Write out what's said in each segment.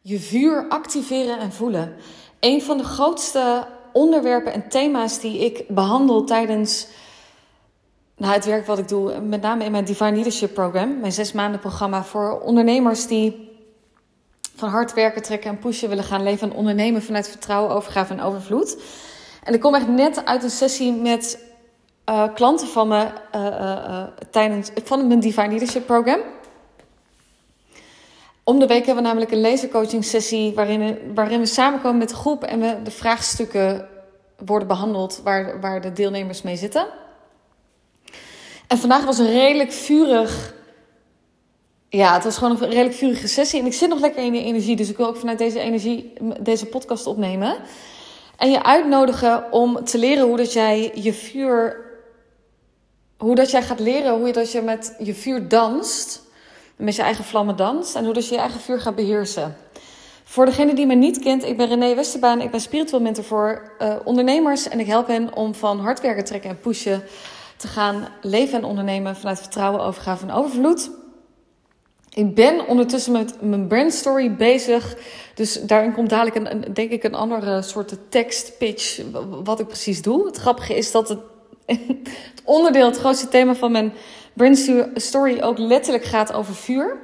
Je vuur activeren en voelen. Een van de grootste onderwerpen en thema's die ik behandel tijdens nou, het werk wat ik doe, met name in mijn Divine Leadership Program, mijn zes maanden programma voor ondernemers die van hard werken, trekken en pushen willen gaan leven en ondernemen vanuit vertrouwen, overgave en overvloed. En ik kom echt net uit een sessie met uh, klanten van me uh, uh, tijdens van mijn Divine Leadership Program. Om de week hebben we namelijk een lasercoaching sessie waarin, waarin we samenkomen met de groep en we de vraagstukken worden behandeld waar, waar de deelnemers mee zitten. En vandaag was een redelijk vurig. Ja, het was gewoon een redelijk vurige sessie. En ik zit nog lekker in de energie, dus ik wil ook vanuit deze energie deze podcast opnemen. En je uitnodigen om te leren hoe dat jij je vuur. Hoe dat jij gaat leren hoe dat je met je vuur danst met je eigen vlammen danst en hoe dus je je eigen vuur gaat beheersen. Voor degene die me niet kent, ik ben René Westerbaan. Ik ben spiritueel mentor voor uh, ondernemers en ik help hen om van hard werken, trekken en pushen te gaan leven en ondernemen vanuit vertrouwen, overgave en overvloed. Ik ben ondertussen met mijn brand story bezig. Dus daarin komt dadelijk een, denk ik een andere soort tekst pitch wat ik precies doe. Het grappige is dat het, het onderdeel, het grootste thema van mijn Brand Story ook letterlijk gaat over vuur.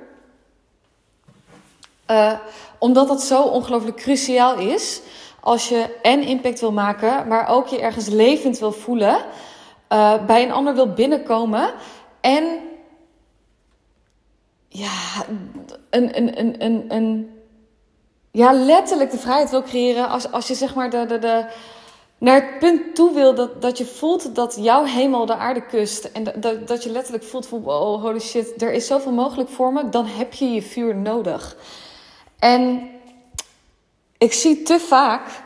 Uh, omdat dat zo ongelooflijk cruciaal is. Als je en impact wil maken, maar ook je ergens levend wil voelen. Uh, bij een ander wil binnenkomen. En ja, een, een, een, een, een, ja, letterlijk de vrijheid wil creëren. Als, als je zeg maar de, de, de, naar het punt toe wil dat, dat je voelt dat jouw hemel de aarde kust. En dat, dat je letterlijk voelt van wow, holy shit, er is zoveel mogelijk voor me. Dan heb je je vuur nodig. En ik zie te vaak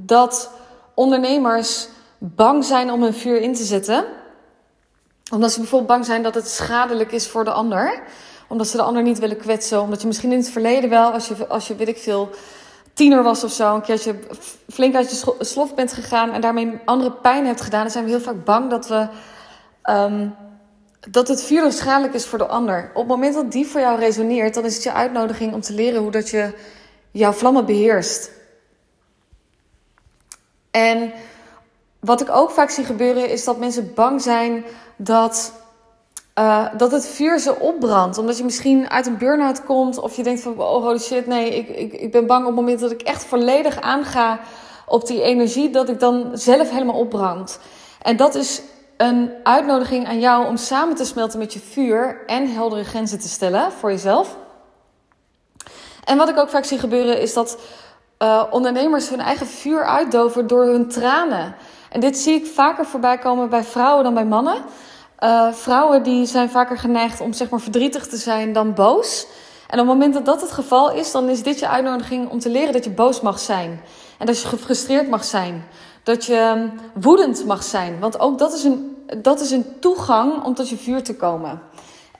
dat ondernemers bang zijn om hun vuur in te zetten. Omdat ze bijvoorbeeld bang zijn dat het schadelijk is voor de ander. Omdat ze de ander niet willen kwetsen. Omdat je misschien in het verleden wel, als je, als je weet ik veel tiener was of zo, een keertje flink uit je slof bent gegaan en daarmee andere pijn hebt gedaan, dan zijn we heel vaak bang dat we. Um, dat het vuur schadelijk is voor de ander. Op het moment dat die voor jou resoneert, dan is het je uitnodiging om te leren hoe dat je jouw vlammen beheerst. En wat ik ook vaak zie gebeuren, is dat mensen bang zijn dat uh, dat het vuur ze opbrandt. Omdat je misschien uit een burn-out komt. Of je denkt van, oh holy shit, nee, ik, ik, ik ben bang op het moment dat ik echt volledig aanga op die energie. Dat ik dan zelf helemaal opbrand. En dat is een uitnodiging aan jou om samen te smelten met je vuur. En heldere grenzen te stellen voor jezelf. En wat ik ook vaak zie gebeuren is dat uh, ondernemers hun eigen vuur uitdoven door hun tranen. En dit zie ik vaker voorbij komen bij vrouwen dan bij mannen. Uh, vrouwen die zijn vaker geneigd om zeg maar verdrietig te zijn dan boos. En op het moment dat dat het geval is, dan is dit je uitnodiging om te leren dat je boos mag zijn. En dat je gefrustreerd mag zijn. Dat je ehm, woedend mag zijn. Want ook dat is een, dat is een toegang om tot je vuur te komen.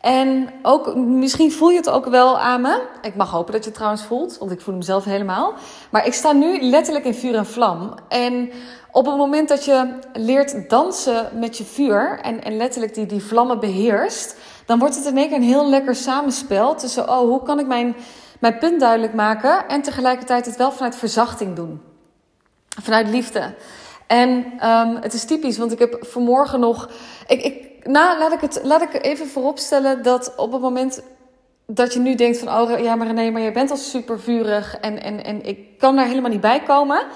En ook, misschien voel je het ook wel aan me. Ik mag hopen dat je het trouwens voelt, want ik voel hem zelf helemaal. Maar ik sta nu letterlijk in vuur en vlam. En op het moment dat je leert dansen met je vuur en, en letterlijk die, die vlammen beheerst, dan wordt het in één keer een heel lekker samenspel tussen, oh, hoe kan ik mijn, mijn punt duidelijk maken en tegelijkertijd het wel vanuit verzachting doen. Vanuit liefde. En um, het is typisch, want ik heb vanmorgen nog. Ik, ik, laat ik het laat ik even vooropstellen dat op het moment dat je nu denkt van, oh ja, maar René, maar jij bent al super vurig en, en, en ik kan daar helemaal niet bij komen.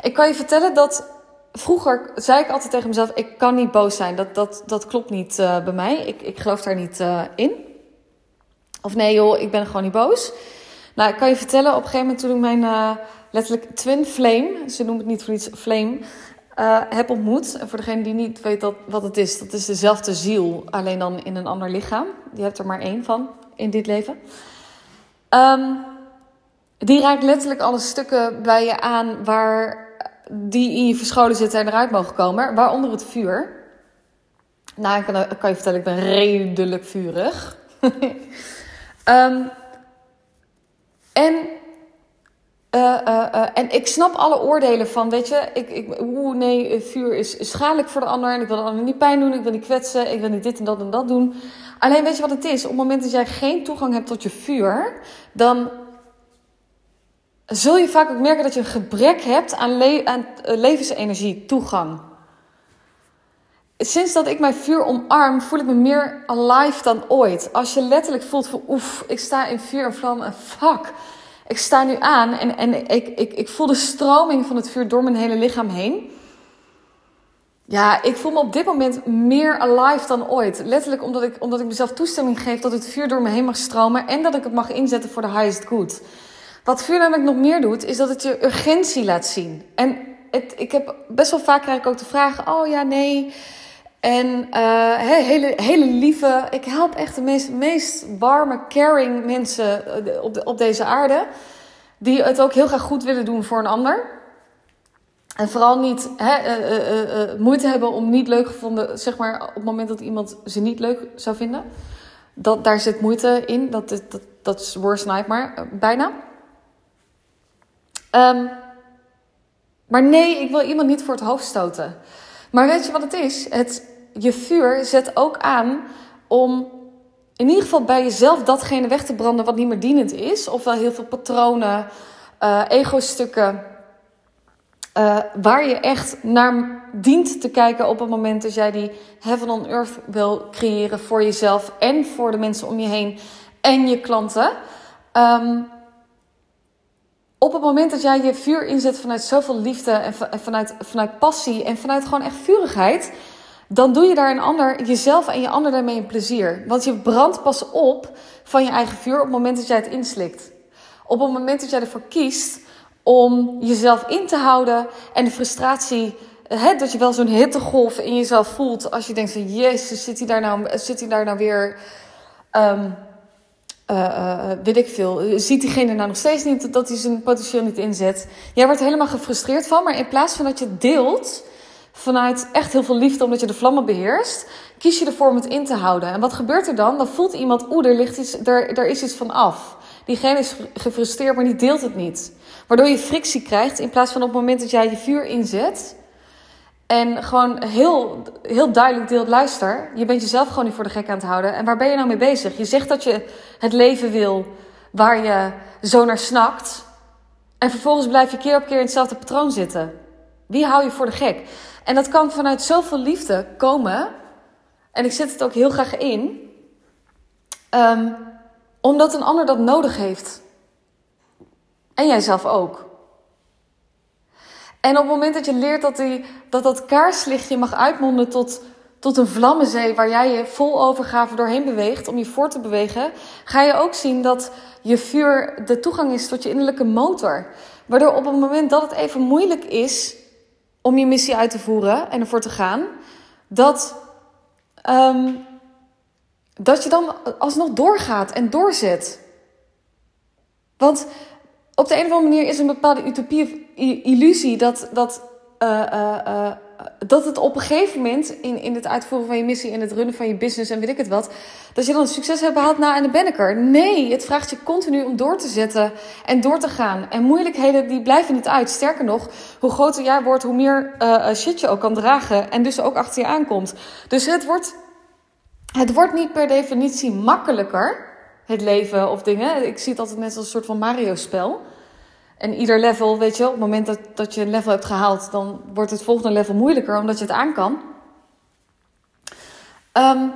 Ik kan je vertellen dat vroeger zei ik altijd tegen mezelf: ik kan niet boos zijn. Dat, dat, dat klopt niet uh, bij mij. Ik, ik geloof daar niet uh, in. Of nee, joh, ik ben gewoon niet boos. Nou, ik kan je vertellen, op een gegeven moment toen ik mijn uh, letterlijk twin flame, ze noemen het niet voor iets flame, heb ontmoet. En voor degene die niet weet dat, wat het is, dat is dezelfde ziel, alleen dan in een ander lichaam. Je hebt er maar één van in dit leven. Um, die raakt letterlijk alle stukken bij je aan waar die in je verscholen zitten en eruit mogen komen, waaronder het vuur. Nou, ik kan, kan je vertellen, ik ben redelijk vurig. um, en, uh, uh, uh, en ik snap alle oordelen van, weet je, ik, ik, nee, vuur is, is schadelijk voor de ander en ik wil de ander niet pijn doen, ik wil niet kwetsen, ik wil niet dit en dat en dat doen. Alleen weet je wat het is? Op het moment dat jij geen toegang hebt tot je vuur, dan zul je vaak ook merken dat je een gebrek hebt aan, aan uh, levensenergie, toegang. Sinds dat ik mijn vuur omarm, voel ik me meer alive dan ooit. Als je letterlijk voelt van oef, ik sta in vuur en vlam en fuck. Ik sta nu aan en, en ik, ik, ik voel de stroming van het vuur door mijn hele lichaam heen. Ja, ik voel me op dit moment meer alive dan ooit. Letterlijk omdat ik, omdat ik mezelf toestemming geef dat het vuur door me heen mag stromen en dat ik het mag inzetten voor de highest good. Wat vuur namelijk nog meer doet, is dat het je urgentie laat zien. En het, ik heb best wel vaak krijg ik ook de vraag: oh ja, nee. En uh, hele, hele lieve, ik help echt de meest, meest warme, caring mensen eh, op, op deze aarde. Die het ook heel graag goed willen doen voor een ander. En vooral niet uh, moeite hebben om niet leuk gevonden, zeg maar, op het moment dat iemand ze niet leuk zou vinden. Dat, daar zit moeite in. Dat, dat, dat is worst nightmare, bijna. Um, maar nee, ik wil iemand niet voor het hoofd stoten. Maar weet je wat het is? Het, je vuur zet ook aan om in ieder geval bij jezelf datgene weg te branden wat niet meer dienend is. Ofwel heel veel patronen, uh, ego-stukken uh, waar je echt naar dient te kijken op het moment dat jij die heaven on earth wil creëren voor jezelf en voor de mensen om je heen en je klanten. Um, het moment dat jij je vuur inzet vanuit zoveel liefde en vanuit, vanuit passie en vanuit gewoon echt vurigheid, dan doe je daar een ander, jezelf en je ander daarmee een plezier. Want je brandt pas op van je eigen vuur op het moment dat jij het inslikt. Op het moment dat jij ervoor kiest om jezelf in te houden en de frustratie, hè, dat je wel zo'n hittegolf in jezelf voelt als je denkt van jezus, zit hij daar nou, zit hij daar nou weer, um, uh, weet ik veel, ziet diegene nou nog steeds niet dat hij zijn potentieel niet inzet. Jij wordt helemaal gefrustreerd van, maar in plaats van dat je deelt vanuit echt heel veel liefde omdat je de vlammen beheerst, kies je ervoor om het in te houden. En wat gebeurt er dan? Dan voelt iemand, oeh, er, ligt iets, er, er is iets van af. Diegene is gefrustreerd, maar die deelt het niet. Waardoor je frictie krijgt in plaats van op het moment dat jij je vuur inzet. En gewoon heel, heel duidelijk deelt, luister, je bent jezelf gewoon niet voor de gek aan het houden. En waar ben je nou mee bezig? Je zegt dat je het leven wil waar je zo naar snakt. En vervolgens blijf je keer op keer in hetzelfde patroon zitten. Wie hou je voor de gek? En dat kan vanuit zoveel liefde komen. En ik zet het ook heel graag in. Um, omdat een ander dat nodig heeft. En jijzelf ook. En op het moment dat je leert dat die, dat, dat kaarslichtje mag uitmonden tot, tot een vlammenzee waar jij je vol overgave doorheen beweegt om je voor te bewegen, ga je ook zien dat je vuur de toegang is tot je innerlijke motor. Waardoor op het moment dat het even moeilijk is om je missie uit te voeren en ervoor te gaan, dat, um, dat je dan alsnog doorgaat en doorzet. Want op de een of andere manier is een bepaalde utopie illusie dat, dat, uh, uh, uh, dat het op een gegeven moment in, in het uitvoeren van je missie, in het runnen van je business en weet ik het wat, dat je dan succes hebt behaald na en de ben ik er. Nee, het vraagt je continu om door te zetten en door te gaan. En moeilijkheden die blijven niet uit. Sterker nog, hoe groter jij wordt, hoe meer shit je ook kan dragen en dus ook achter je aankomt. Dus het wordt, het wordt niet per definitie makkelijker het leven of dingen. Ik zie het altijd net als een soort van Mario-spel. En ieder level, weet je, op het moment dat, dat je een level hebt gehaald, dan wordt het volgende level moeilijker omdat je het aan kan. Um,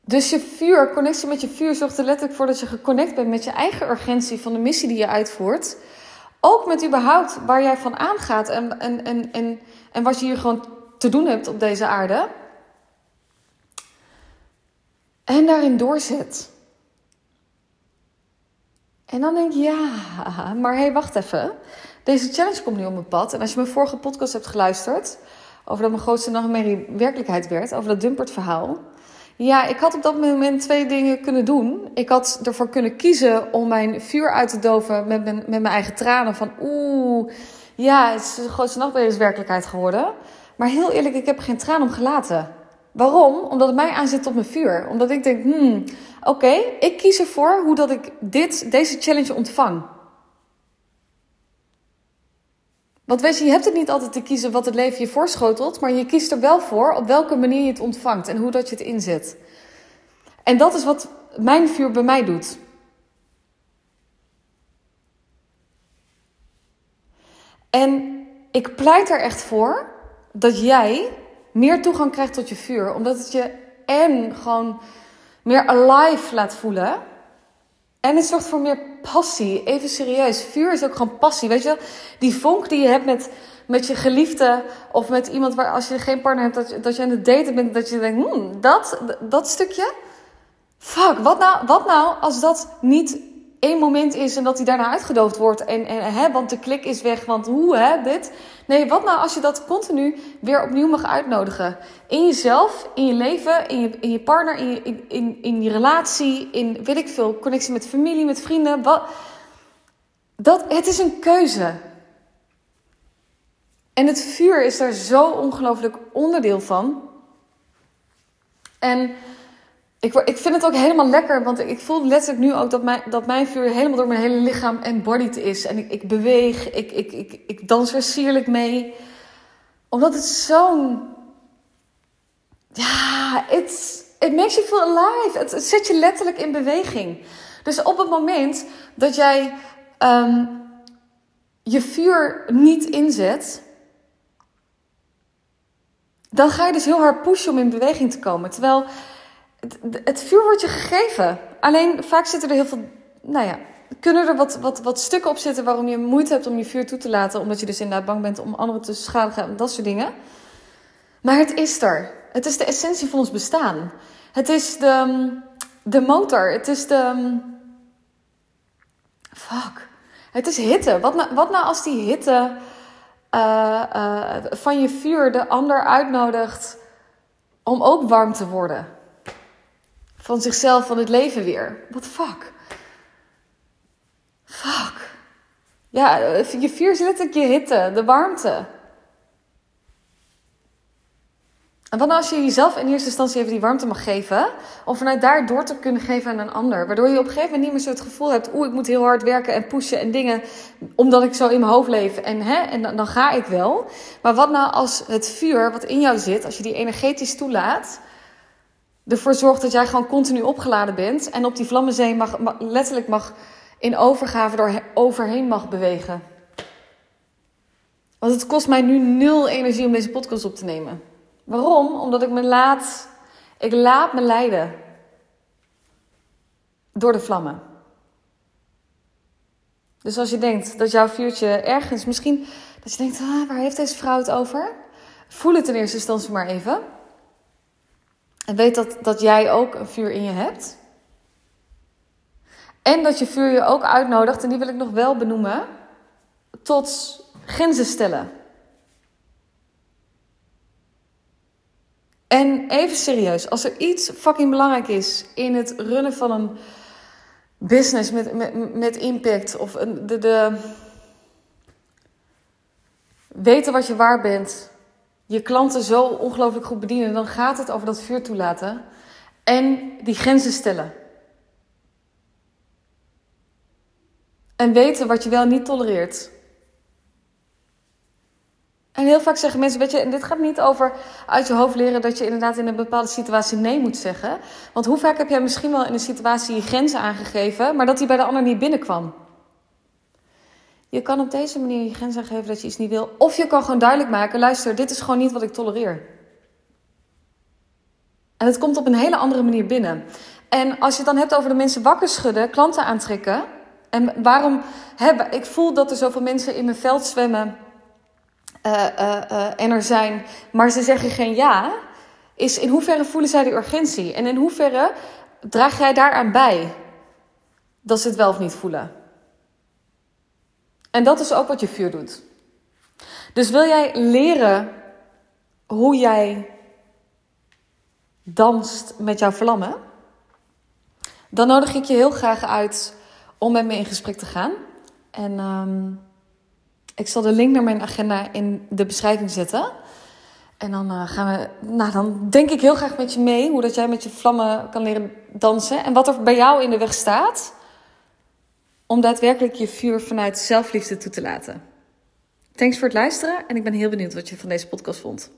dus je vuur, connectie met je vuur, zorgt er letterlijk voor dat je geconnect bent met je eigen urgentie van de missie die je uitvoert. Ook met überhaupt waar jij van aangaat en, en, en, en, en wat je hier gewoon te doen hebt op deze aarde. En daarin doorzet. En dan denk je, ja, maar hé, hey, wacht even. Deze challenge komt nu op mijn pad. En als je mijn vorige podcast hebt geluisterd, over dat mijn grootste nachtmerrie werkelijkheid werd, over dat Dumpert verhaal. Ja, ik had op dat moment twee dingen kunnen doen. Ik had ervoor kunnen kiezen om mijn vuur uit te doven met mijn, met mijn eigen tranen. Van oeh, ja, het is de grootste nachtmerrie is werkelijkheid geworden. Maar heel eerlijk, ik heb geen traan om gelaten. Waarom? Omdat het mij aanzet op mijn vuur. Omdat ik denk, hmm, oké, ik kies ervoor hoe dat ik dit, deze challenge ontvang. Want weet je, je hebt het niet altijd te kiezen wat het leven je voorschotelt, maar je kiest er wel voor op welke manier je het ontvangt en hoe dat je het inzet. En dat is wat mijn vuur bij mij doet. En ik pleit er echt voor dat jij meer toegang krijgt tot je vuur. Omdat het je en gewoon meer alive laat voelen. En het zorgt voor meer passie. Even serieus. Vuur is ook gewoon passie. Weet je, die vonk die je hebt met, met je geliefde. Of met iemand waar als je geen partner hebt, dat, je, dat je aan het daten bent. Dat je denkt, hmm, dat, dat stukje. Fuck, wat nou, wat nou als dat niet één moment is en dat hij daarna uitgedoofd wordt. En, en, hè, want de klik is weg, want hoe, hè, dit. Nee, wat nou als je dat continu weer opnieuw mag uitnodigen? In jezelf, in je leven, in je, in je partner, in je, in, in, in je relatie, in weet ik veel, connectie met familie, met vrienden. Wat, dat, het is een keuze. En het vuur is daar zo ongelooflijk onderdeel van. En ik, ik vind het ook helemaal lekker, want ik voel letterlijk nu ook dat mijn, dat mijn vuur helemaal door mijn hele lichaam embodied is. En ik, beweeg, ik, ik, ik, ik dans er sierlijk mee. Omdat het zo'n. Ja, it's, it makes you feel alive. Het, zet je letterlijk in beweging. Dus op het moment dat jij um, je vuur niet inzet, dan ga je dus heel hard pushen om in beweging te komen. Terwijl het, vuur wordt je gegeven. Alleen vaak zitten er heel veel, nou ja, kunnen er wat, wat, wat stukken op zitten waarom je moeite hebt om je vuur toe te laten. Omdat je dus inderdaad bang bent om anderen te schadigen en dat soort dingen. Maar het is er. Het is de essentie van ons bestaan. Het is de, de motor. Het is de. Fuck. Het is hitte. Wat nou, wat nou als die hitte uh, uh, van je vuur de ander uitnodigt om ook warm te worden? Van zichzelf, van het leven weer. What the fuck? Fuck. Ja, je vuur is letterlijk je hitte, de warmte. En wat nou als je jezelf in eerste instantie even die warmte mag geven, om vanuit daar door te kunnen geven aan een ander, waardoor je op een gegeven moment niet meer zo het gevoel hebt, oeh, ik moet heel hard werken en pushen en dingen, omdat ik zo in mijn hoofd leef en, hè, en dan, dan ga ik wel. Maar wat nou als het vuur wat in jou zit, als je die energetisch toelaat, ervoor zorgt dat jij gewoon continu opgeladen bent en op die vlammenzee mag, letterlijk mag in overgave door overheen mag bewegen. Want het kost mij nu nul energie om deze podcast op te nemen. Waarom? Omdat ik me laat, ik laat me leiden door de vlammen. Dus als je denkt dat jouw vuurtje ergens, misschien dat je denkt, ah, waar heeft deze vrouw het over? Voel het in eerste instantie maar even. En weet dat, dat jij ook een vuur in je hebt. En dat je vuur je ook uitnodigt, en die wil ik nog wel benoemen, tot grenzen stellen. En even serieus, als er iets fucking belangrijk is in het runnen van een business met, met, met impact, of de, de weten wat je waar bent, je klanten zo ongelooflijk goed bedienen, dan gaat het over dat vuur toelaten en die grenzen stellen. En weten wat je wel niet tolereert. En heel vaak zeggen mensen, weet je, en dit gaat niet over uit je hoofd leren dat je inderdaad in een bepaalde situatie nee moet zeggen. Want hoe vaak heb jij misschien wel in een situatie je grenzen aangegeven, maar dat die bij de ander niet binnenkwam? Je kan op deze manier je grens aangeven dat je iets niet wil. Of je kan gewoon duidelijk maken: luister, dit is gewoon niet wat ik tolereer. En het komt op een hele andere manier binnen. En als je het dan hebt over de mensen wakker schudden, klanten aantrekken. En waarom hebben. Ik voel dat er zoveel mensen in mijn veld zwemmen. Uh, uh, en er zijn, maar ze zeggen geen ja. Is in hoeverre voelen zij die urgentie? En in hoeverre draag jij daaraan bij dat ze het wel of niet voelen? En dat is ook wat je vuur doet. Dus wil jij leren hoe jij danst met jouw vlammen? Dan nodig ik je heel graag uit om met me in gesprek te gaan. En um, ik zal de link naar mijn agenda in de beschrijving zetten. En dan uh, gaan we, nou dan denk ik heel graag met je mee hoe dat jij met je vlammen kan leren dansen. En wat er bij jou in de weg staat om daadwerkelijk je vuur vanuit zelfliefde toe te laten. Thanks voor het luisteren en ik ben heel benieuwd wat je van deze podcast vond.